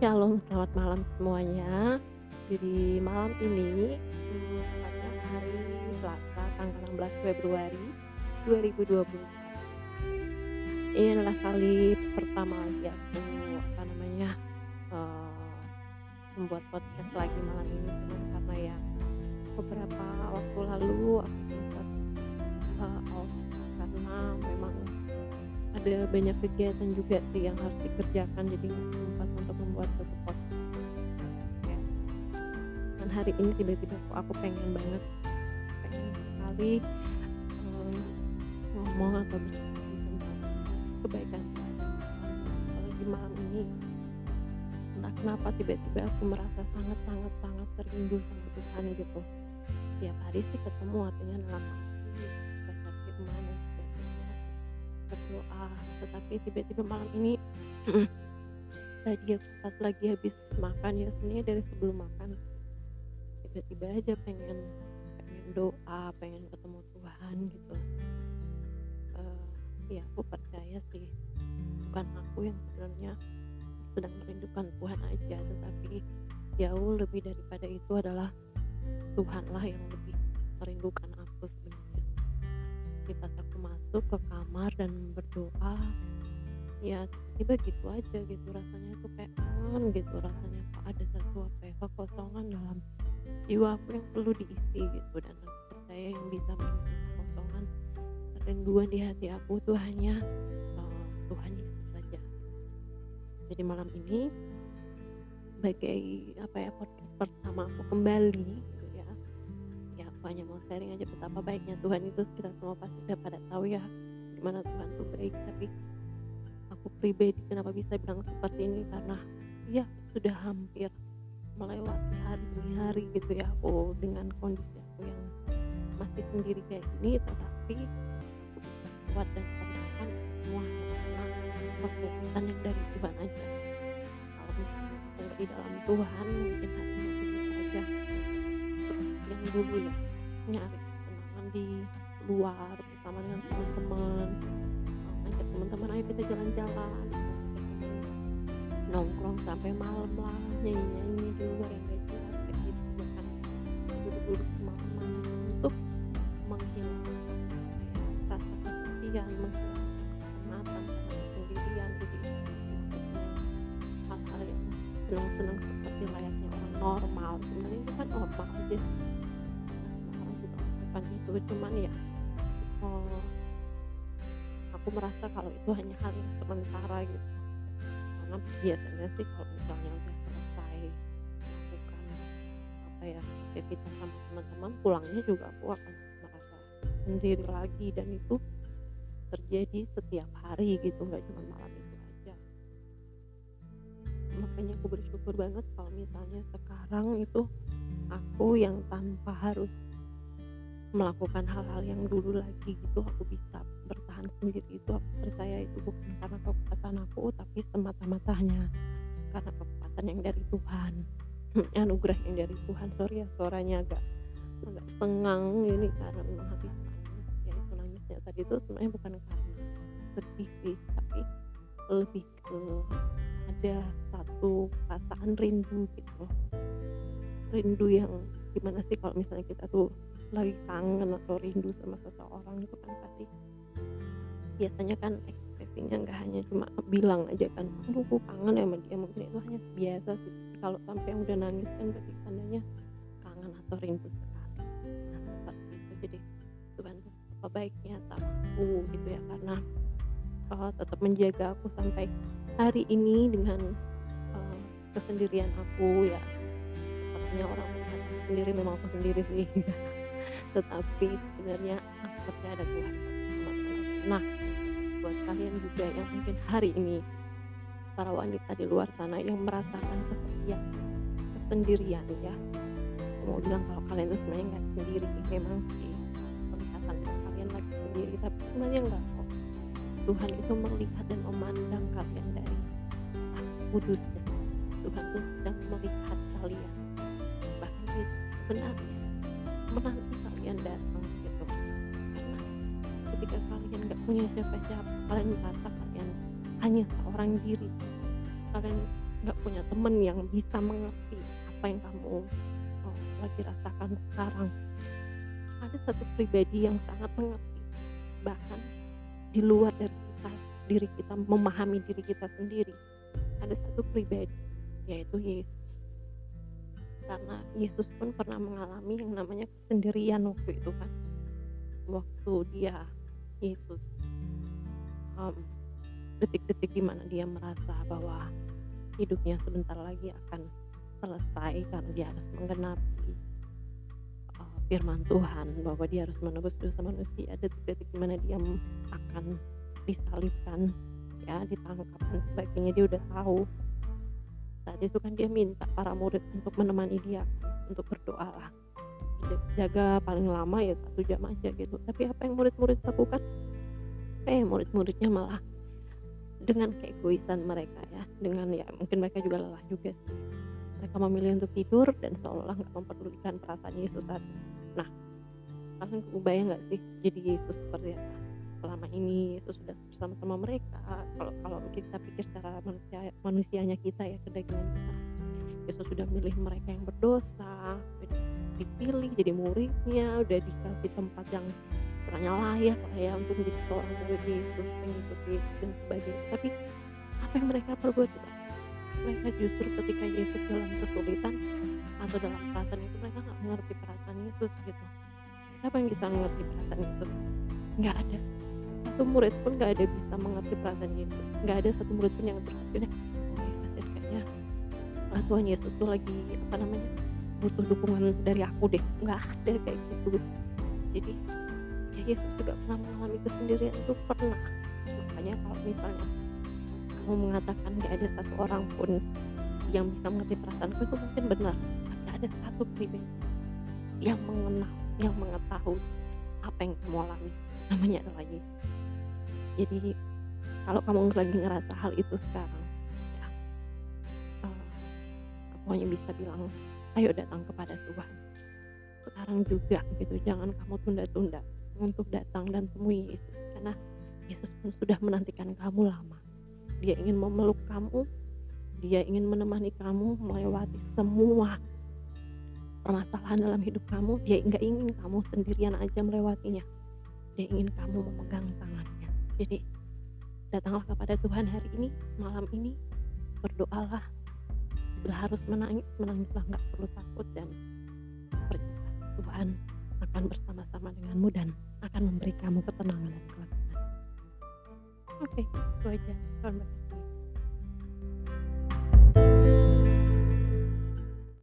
Shalom, selamat malam semuanya. Jadi malam ini, mmm, tepatnya hari Selasa tanggal 16 Februari 2024. Ini adalah kali pertama lagi aku, apa namanya, eee, membuat podcast lagi malam ini karena ya beberapa waktu lalu aku sempat, eee, off karena memang ada banyak kegiatan juga sih yang harus dikerjakan jadi satu podcast. Ya. Dan hari ini tiba-tiba kok aku pengen banget, pengen sekali, eee, ngomong atau berbagi tentang kebaikan. Apalagi malam ini, entah kenapa tiba-tiba aku merasa sangat sangat sangat rindu sama Tuhan gitu. Tiap hari sih ketemu artinya dalam baca dan sebagainya, berdoa, tetapi tiba-tiba malam ini tadi aku pas lagi habis makan ya sebenarnya dari sebelum makan, tiba-tiba aja pengen pengen doa, pengen ketemu Tuhan gitu. Eee, ya aku percaya sih, bukan aku yang sebenarnya sedang merindukan Tuhan aja, tetapi jauh lebih daripada itu adalah Tuhanlah yang lebih merindukan aku sebenarnya. Jadi pas aku masuk ke kamar dan berdoa, ya tiba-tiba gitu aja gitu rasanya tuh kayak kangen gitu rasanya kok ada satu apa ya, kekosongan dalam jiwa aku yang perlu diisi gitu dan percaya yang bisa mengisi kekosongan, kerinduan di hati aku tuh hanya, eee, Tuhan Yesus saja. Jadi malam ini sebagai apa ya, podcast pertama aku kembali gitu ya, ya aku hanya mau sharing aja betapa baiknya Tuhan itu kita semua pasti udah pada tahu ya, gimana Tuhan tuh baik, tapi pribadi kenapa bisa bilang seperti ini karena ya sudah hampir melewati hari demi hari gitu ya aku dengan kondisi aku yang masih sendiri kayak gini, tetapi kuat dan bertahan semua kekuatan yang dari Tuhan aja. Kalau misalnya aku di dalam Tuhan mungkin hatinya biasa aja, yang dulu ya, nyari kesenangan di luar bersama dengan teman-teman, ngajak teman-teman, "Ayo kita jalan-jalan," gitu, nongkrong sampai malam lah, nyanyi-nyanyi di luar yang kayak gitu, bahkan duduk-duduk semalaman untuk menghilangkan rasa kesepian, menghilangkan kepenatan karena kesendirian, jadi maksudnya hal-hal yang senang-senang seperti layaknya orang normal, sebenarnya itu kan normal aja. Orang juga melakukan itu, cuman ya, eee, aku merasa kalau itu hanya hal yang sementara gitu. Karena biasanya sih kalau misalnya udah selesai melakukan apa ya, aktivitas sama teman-teman, pulangnya juga aku akan merasa sendiri lagi dan itu terjadi setiap hari gitu, nggak cuma malam itu aja. Makanya aku bersyukur banget kalau misalnya sekarang itu aku yang tanpa harus melakukan hal-hal yang dulu lagi gitu, aku bisa bertahan sendiri itu aku percaya itu bukan karena kekuatan aku, tapi semata-mata hanya karena kekuatan yang dari Tuhan, anugerah yang dari Tuhan. Sorry ya suaranya agak agak tengang ini karena memang habis nangis, ya itu nangisnya tadi itu sebenarnya bukan karena sedih sih, tapi lebih ke ada satu perasaan rindu gitu. Rindu yang gimana sih kalau misalnya kita tuh lagi kangen atau rindu sama seseorang itu kan pasti biasanya kan ekspresinya nggak hanya cuma bilang aja kan, "Aduh aku kangen ya sama dia," mungkin itu hanya biasa sih, kalau sampai udah nangis kan berarti tandanya kangen atau rindu sekali. Nah seperti itu, jadi Tuhan tuh betapa baiknya sama aku gitu ya, karena, eee, tetap menjaga aku sampai hari ini dengan, eee, kesendirian aku ya, sepertinya orang sendiri memang aku sendiri sih, tetapi sebenarnya aku ada Tuhan. Nah, buat kalian juga yang mungkin hari ini para wanita di luar sana yang merasakan kesepian, kesendirian ya, mau bilang kalau kalian tuh sebenarnya nggak sendiri, memang sih kelihatan kalian lagi sendiri, tapi sebenarnya enggak kok. Tuhan itu melihat dan memandang kalian dari kudusnya. Tuhan tuh sedang melihat kalian, bahkan dia sebenarnya menanti kalian datang ketika kalian nggak punya siapa-siapa, kalian merasa kalian hanya seorang diri, kalian nggak punya temen yang bisa mengerti apa yang kamu oh, lagi rasakan sekarang. Ada satu pribadi yang sangat mengerti. Bahkan di luar dari kita diri kita memahami diri kita sendiri ada satu pribadi yaitu Yesus. Karena Yesus pun pernah mengalami yang namanya kesendirian waktu itu kan. Waktu dia Yesus um, detik-detik di mana dia merasa bahwa hidupnya sebentar lagi akan selesai karena dia harus menggenapi uh, firman Tuhan bahwa dia harus menebus dosa manusia. Detik-detik di mana dia akan disalibkan ya ditangkap dan sebagainya. Dia udah tahu. Saat itu kan dia minta para murid untuk menemani dia untuk berdoa lah jaga paling lama ya satu jam aja gitu. Tapi apa yang murid-murid lakukan? Eh murid-muridnya malah dengan keegoisan mereka ya dengan ya mungkin mereka juga lelah juga sih. Mereka memilih untuk tidur dan seolah nggak memperdulikan perasaan Yesus saat nah kalian kebayang nggak sih jadi Yesus seperti apa? Selama ini Yesus sudah bersama-sama mereka kalau kalau kita pikir secara manusia manusianya kita ya kedagingan kita Yesus sudah milih mereka yang berdosa dipilih jadi muridnya udah dikasih tempat yang istilahnya layak lah ya untuk menjadi seorang murid Yesus mengikuti dan sebagainya. Tapi apa yang mereka perbuat juga mereka justru ketika Yesus dalam kesulitan atau dalam perasaan itu mereka nggak mengerti perasaan Yesus gitu. Siapa yang bisa mengerti perasaan Yesus nggak ada. Satu murid pun nggak ada bisa mengerti perasaan Yesus. Nggak ada satu murid pun yang berhasil. Oh ya. Tuhan Yesus tuh lagi apa namanya butuh dukungan dari aku deh. Nggak ada kayak gitu. Jadi ya Yesus juga pernah mengalami kesendirian itu pernah. Makanya kalau misalnya kamu mengatakan gak ada satu orang pun yang bisa mengerti perasaanku itu mungkin benar. Tapi ada satu pribadi yang mengenal yang mengetahui apa yang kamu alami. Namanya adalah Yesus. Jadi kalau kamu lagi ngerasa hal itu sekarang ya uh, aku hanya bisa bilang ayo datang kepada Tuhan. Sekarang juga gitu jangan kamu tunda-tunda untuk datang dan temui Yesus karena Yesus pun sudah menantikan kamu lama. Dia ingin memeluk kamu dia ingin menemani kamu melewati semua permasalahan dalam hidup kamu. Dia nggak ingin kamu sendirian aja melewatinya. Dia ingin kamu memegang tangannya. Jadi datanglah kepada Tuhan hari ini malam ini berdoalah harus menangis menangislah nggak perlu takut dan percaya Tuhan akan bersama-sama denganmu dan akan memberi kamu ketenangan dan kelegaan. Oke, okay, itu aja.